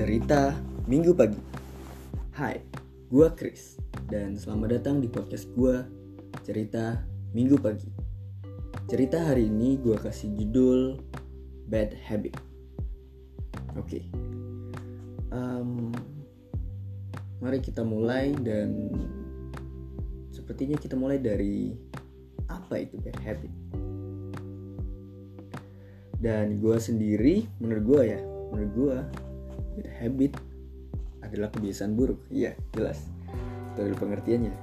Cerita Minggu Pagi. Hai, gue Chris Dan selamat datang di podcast gue Cerita Minggu Pagi. Cerita hari ini gue kasih judul Bad Habit. Oke. Em, Mari kita mulai dan Sepertinya kita mulai dari Apa itu bad habit? Dan gue sendiri Menurut gue ya Menurut gue habit adalah kebiasaan buruk. Iya jelas. Itu adalah pengertiannya.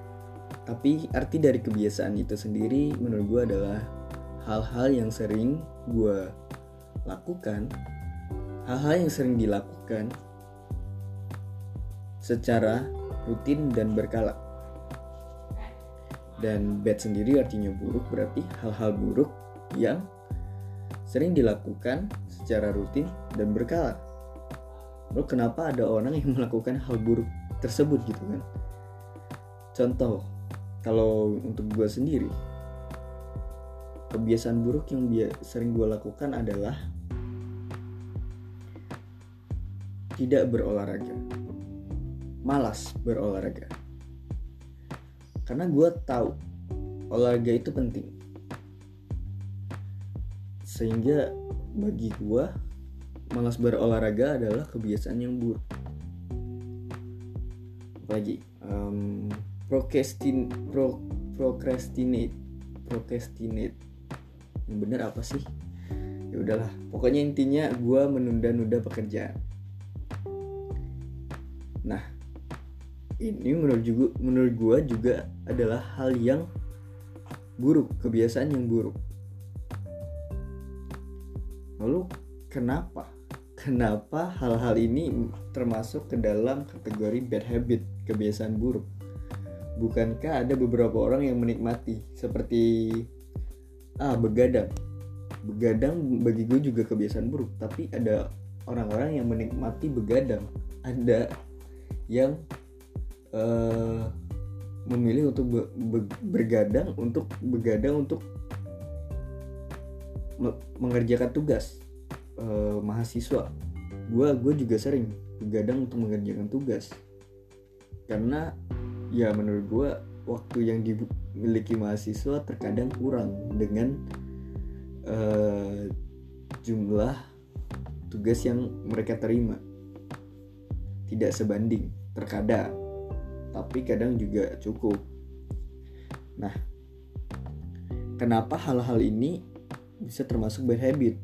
Tapi arti dari kebiasaan itu sendiri menurut gue adalah hal-hal yang sering gue lakukan. Hal-hal yang sering dilakukan secara rutin dan berkala. Dan bad sendiri artinya buruk berarti hal-hal buruk yang sering dilakukan secara rutin dan berkala Bro, kenapa ada orang yang melakukan hal buruk tersebut gitu kan? Contoh, kalau untuk gue sendiri, kebiasaan buruk yang dia sering gue lakukan adalah tidak berolahraga, malas berolahraga. Karena gue tahu olahraga itu penting, sehingga bagi gue malas berolahraga adalah kebiasaan yang buruk. Lagi, um, procrastin, pro, procrastinate, procrastinate. Yang bener apa sih? Ya udahlah, pokoknya intinya gue menunda-nunda pekerjaan. Nah, ini menurut juga, menurut gue juga adalah hal yang buruk, kebiasaan yang buruk. Lalu kenapa? Kenapa hal-hal ini termasuk ke dalam kategori bad habit, kebiasaan buruk? Bukankah ada beberapa orang yang menikmati seperti ah begadang. Begadang bagi gue juga kebiasaan buruk, tapi ada orang-orang yang menikmati begadang. Ada yang uh, memilih untuk be be bergadang untuk begadang untuk me mengerjakan tugas uh, mahasiswa. Gue gue juga sering begadang untuk mengerjakan tugas. Karena ya menurut gue waktu yang dimiliki mahasiswa terkadang kurang dengan uh, jumlah tugas yang mereka terima. Tidak sebanding terkadang tapi kadang juga cukup. Nah kenapa hal-hal ini bisa termasuk bad habit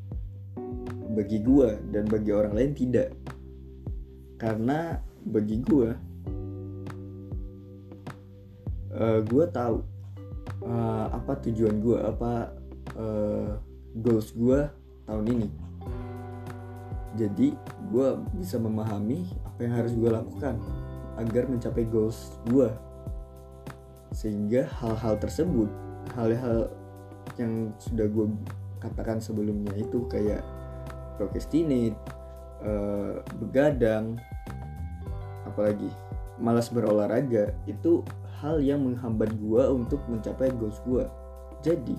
bagi gue dan bagi orang lain tidak. Karena bagi gue uh, gue tahu uh, apa tujuan gue apa uh, goals gue tahun ini. Jadi gue bisa memahami apa yang harus gue lakukan agar mencapai goals gue sehingga hal-hal tersebut hal-hal yang sudah gue katakan sebelumnya itu kayak procrastinate, uh, begadang, apalagi malas berolahraga itu hal yang menghambat gua untuk mencapai goals gua. Jadi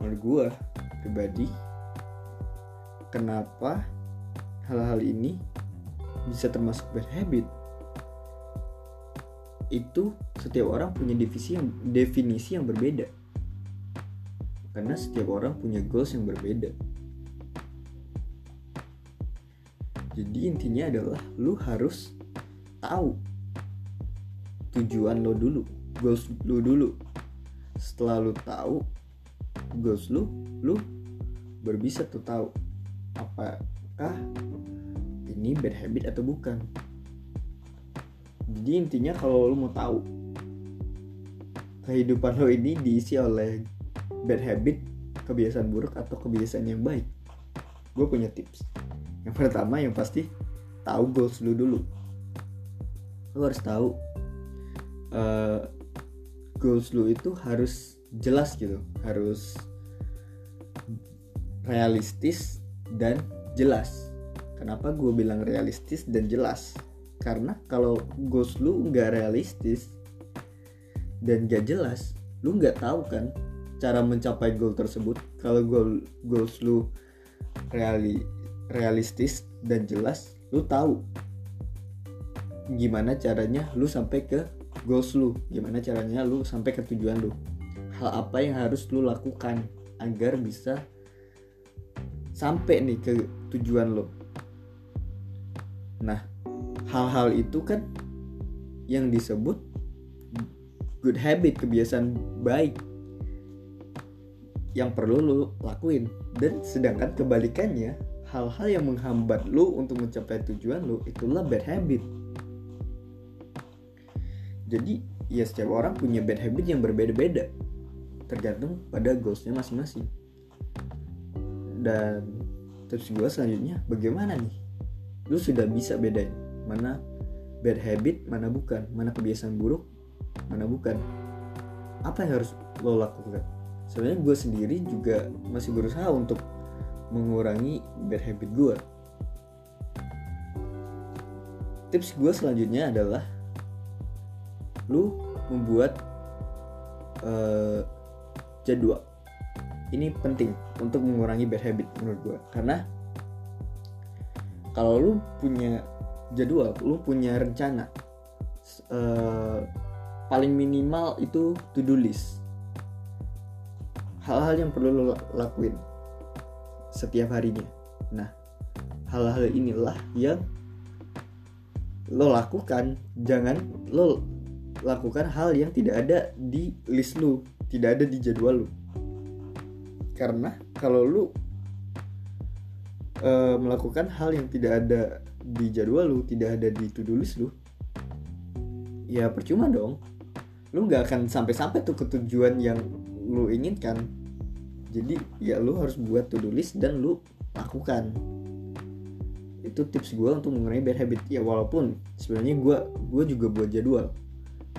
menurut gua pribadi kenapa hal-hal ini bisa termasuk bad habit? Itu setiap orang punya definisi yang definisi yang berbeda. Karena setiap orang punya goals yang berbeda jadi intinya adalah lu harus tahu tujuan lo dulu goals lu dulu. Setelah lu tahu goals lu lu baru bisa tuh tahu apakah ini bad habit atau bukan. Jadi intinya kalau lu mau tahu kehidupan lo ini diisi oleh bad habit kebiasaan buruk atau kebiasaan yang baik gue punya tips yang pertama yang pasti tahu goals lu dulu. Lu harus tahu uh, goals lu itu harus jelas gitu harus realistis dan jelas. Kenapa gue bilang realistis dan jelas? Karena kalau goals lu nggak realistis dan gak jelas lu nggak tahu kan cara mencapai goal tersebut. Kalau goal goals lu reali realistis dan jelas lu tahu gimana caranya lu sampai ke goals lu gimana caranya lu sampai ke tujuan lu. Hal apa yang harus lu lakukan agar bisa sampai nih ke tujuan lo nah hal-hal itu kan yang disebut good habit kebiasaan baik yang perlu lo lakuin. Dan sedangkan kebalikannya hal-hal yang menghambat lo untuk mencapai tujuan lo itulah bad habit. Jadi ya setiap orang punya bad habit yang berbeda-beda tergantung pada goalsnya masing-masing. Dan tips gue selanjutnya bagaimana nih? Lu sudah bisa bedain mana bad habit mana bukan. Mana kebiasaan buruk mana bukan. Apa yang harus lo lakukan? Sebenarnya gue sendiri juga masih berusaha untuk mengurangi bad habit gue tips gue selanjutnya adalah lu membuat uh, jadwal. Ini penting untuk mengurangi bad habit menurut gue karena kalau lu punya jadwal lu punya rencana uh, paling minimal itu to do list. Hal-hal yang perlu lo lakuin setiap harinya. Nah hal-hal inilah yang lo lakukan. Jangan lo lakukan hal yang tidak ada di list lu tidak ada di jadwal lu. Karena kalau lu uh, melakukan hal yang tidak ada di jadwal lu tidak ada di to do list lu ya percuma dong. Lu nggak akan sampai-sampai tuh ke tujuan yang lu inginkan jadi ya lu harus buat to do list dan lu lakukan. Itu tips gue untuk mengurangi bad habit. Ya walaupun sebenarnya gue gue juga buat jadwal.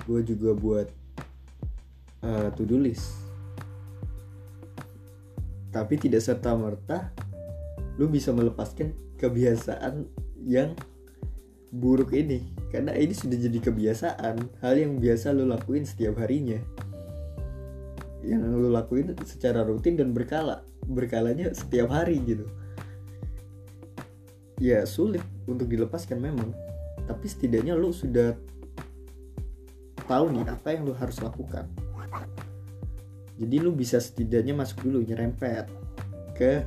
Gue juga buat uh, to do list. Tapi tidak serta merta lu bisa melepaskan kebiasaan yang buruk ini. Karena ini sudah jadi kebiasaan hal yang biasa lu lakuin setiap harinya yang lu lakuin secara rutin dan berkala berkalanya setiap hari gitu. Ya sulit untuk dilepaskan memang. Tapi setidaknya lu sudah tahu nih apa yang lu harus lakukan. Jadi lu bisa setidaknya masuk dulu nyerempet ke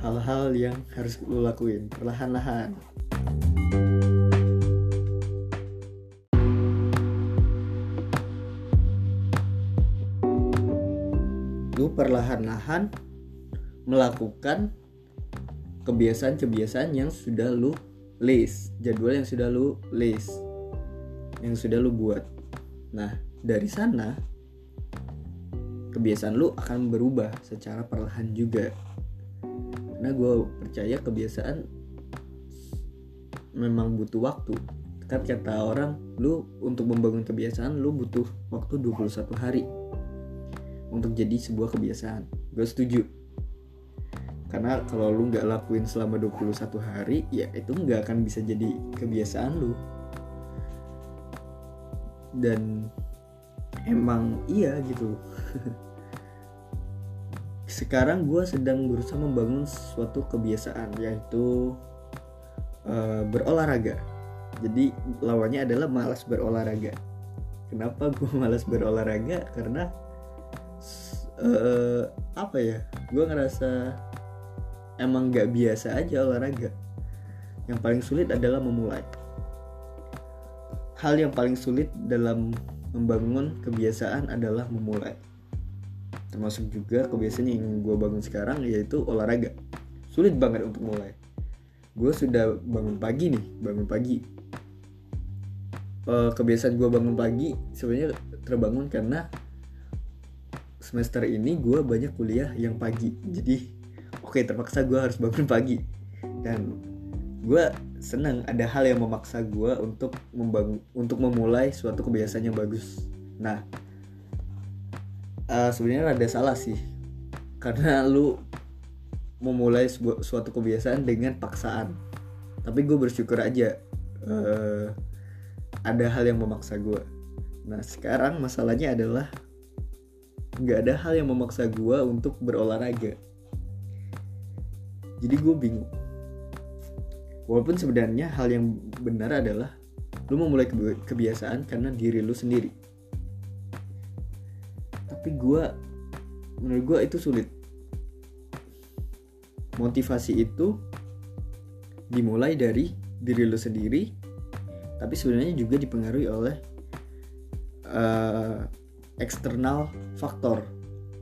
hal-hal yang harus lu lakuin perlahan-lahan perlahan-lahan melakukan kebiasaan-kebiasaan yang sudah lu list, jadwal yang sudah lu list, yang sudah lu buat. Nah, dari sana kebiasaan lu akan berubah secara perlahan juga. Karena gue percaya kebiasaan memang butuh waktu. Kan kata orang, lu untuk membangun kebiasaan lu butuh waktu 21 hari untuk jadi sebuah kebiasaan. Gue setuju. Karena kalau lu nggak lakuin selama 21 hari ya itu nggak akan bisa jadi kebiasaan lu. Dan emang iya gitu. Sekarang gue sedang berusaha membangun suatu kebiasaan yaitu uh, berolahraga. Jadi lawannya adalah malas berolahraga. Kenapa gue malas berolahraga? Karena uh, apa ya? Gue ngerasa emang gak biasa aja olahraga. Yang paling sulit adalah memulai. Hal yang paling sulit dalam membangun kebiasaan adalah memulai. Termasuk juga kebiasaan yang gue bangun sekarang yaitu olahraga. Sulit banget untuk mulai. Gue sudah bangun pagi nih bangun pagi. Uh, kebiasaan gue bangun pagi sebenarnya terbangun karena semester ini gue banyak kuliah yang pagi. Jadi oke okay, terpaksa gue harus bangun pagi. Dan gue senang ada hal yang memaksa gue untuk membangun untuk memulai suatu kebiasaan yang bagus. Nah uh, sebenarnya ada salah sih. Karena lu memulai suatu kebiasaan dengan paksaan. Tapi gue bersyukur aja uh, ada hal yang memaksa gue nah sekarang masalahnya adalah nggak ada hal yang memaksa gue untuk berolahraga. Jadi gue bingung. Walaupun sebenarnya hal yang benar adalah lu memulai kebiasaan karena diri lu sendiri. Tapi gue menurut gue itu sulit. Motivasi itu dimulai dari diri lu sendiri tapi sebenarnya juga dipengaruhi oleh uh, eksternal faktor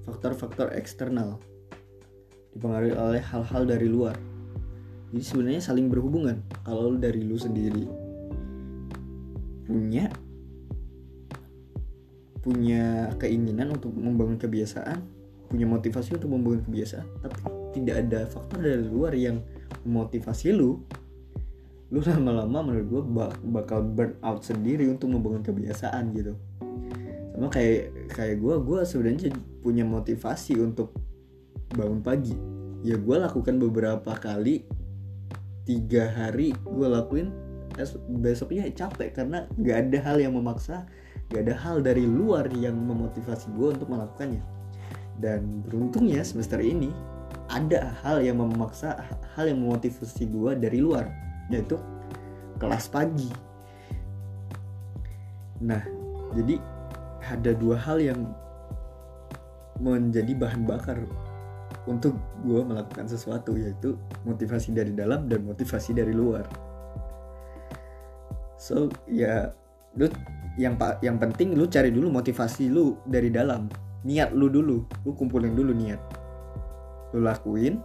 faktor-faktor eksternal. Dipengaruhi oleh hal-hal dari luar. Jadi sebenarnya saling berhubungan. Kalau dari lu sendiri punya punya keinginan untuk membangun kebiasaan punya motivasi untuk membangun kebiasaan tapi tidak ada faktor dari luar yang memotivasi lu lu lama-lama menurut gue bakal burn out sendiri untuk membangun kebiasaan gitu sama kayak kayak gue gue sebenarnya punya motivasi untuk bangun pagi. Ya gue lakukan beberapa kali tiga hari gue lakuin besoknya capek karena gak ada hal yang memaksa gak ada hal dari luar yang memotivasi gue untuk melakukannya. Dan beruntungnya semester ini ada hal yang memaksa hal yang memotivasi gue dari luar yaitu kelas pagi. Nah jadi ada dua hal yang menjadi bahan bakar untuk gue melakukan sesuatu yaitu motivasi dari dalam dan motivasi dari luar. So ya lu yang yang penting lu cari dulu motivasi lu dari dalam. Niat lu dulu lu kumpulin dulu niat. Lu lakuin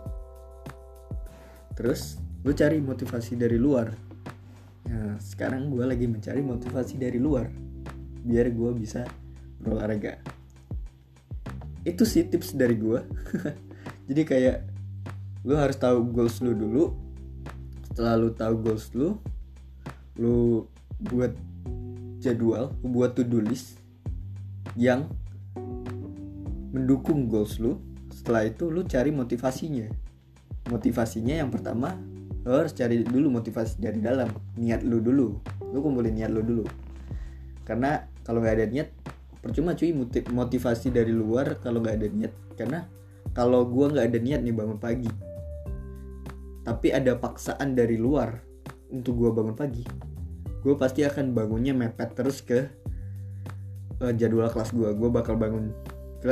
terus lu cari motivasi dari luar. Nah sekarang gue lagi mencari motivasi dari luar biar gue bisa berolahraga. Itu sih tips dari gue jadi kayak lu harus tahu goals lu dulu. Setelah lu tahu goals lu lu buat jadwal lu buat to do list yang mendukung goals lu. Setelah itu lu cari motivasinya. Motivasinya yang pertama lu harus cari dulu motivasi dari dalam. Niat lu dulu. Lu kumpulin niat lu dulu. Karena kalau nggak ada niat percuma cuy motivasi dari luar kalau nggak ada niat. Karena kalau gue nggak ada niat nih bangun pagi. Tapi ada paksaan dari luar untuk gue bangun pagi. Gue pasti akan bangunnya mepet terus ke uh, jadwal kelas gue gue bakal bangun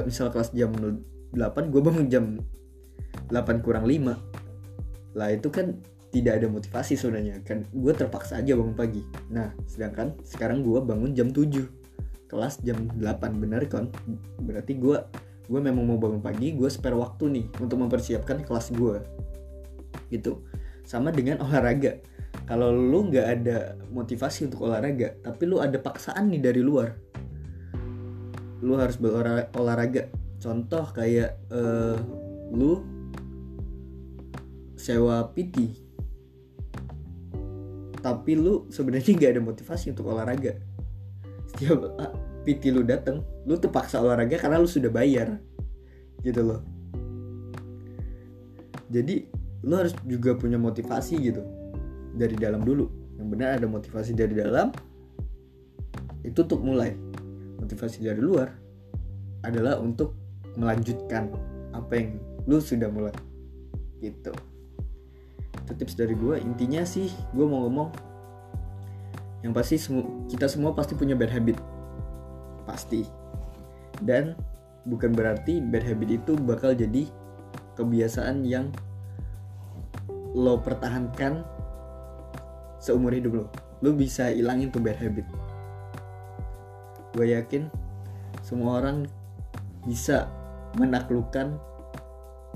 misal kelas jam 8 gue bangun jam 8 kurang 5 lah itu kan tidak ada motivasi sebenarnya. Kan gue terpaksa aja bangun pagi. Nah sedangkan sekarang gue bangun jam 7 kelas jam 8 bener kan berarti gue gue memang mau bangun pagi gue spare waktu nih untuk mempersiapkan kelas gue gitu. Sama dengan olahraga. Kalau lu nggak ada motivasi untuk olahraga tapi lu ada paksaan nih dari luar lu harus berolahraga contoh kayak uh, lu sewa PT tapi lu sebenarnya nggak ada motivasi untuk olahraga setiap PT lu dateng lu terpaksa olahraga karena lu sudah bayar. Gitu loh. Jadi lu harus juga punya motivasi gitu. Dari dalam dulu. Yang benar ada motivasi dari dalam itu untuk mulai. Motivasi dari luar adalah untuk melanjutkan apa yang lu sudah mulai. Gitu. Itu tips dari gue intinya sih gue mau ngomong yang pasti kita semua pasti punya bad habit. Pasti. Dan bukan berarti bad habit itu bakal jadi kebiasaan yang lo pertahankan seumur hidup lo. Lo bisa ilangin tuh bad habit. Gue yakin semua orang bisa menaklukkan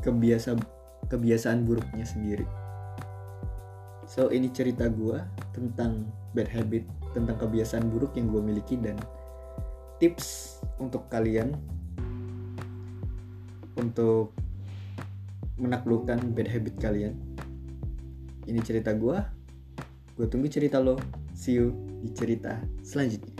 kebiasa kebiasaan buruknya sendiri. So ini cerita gue tentang bad habit tentang kebiasaan buruk yang gue miliki dan tips untuk kalian untuk menaklukkan bad habit kalian. Ini cerita gue gue tunggu cerita lo. See you di cerita selanjutnya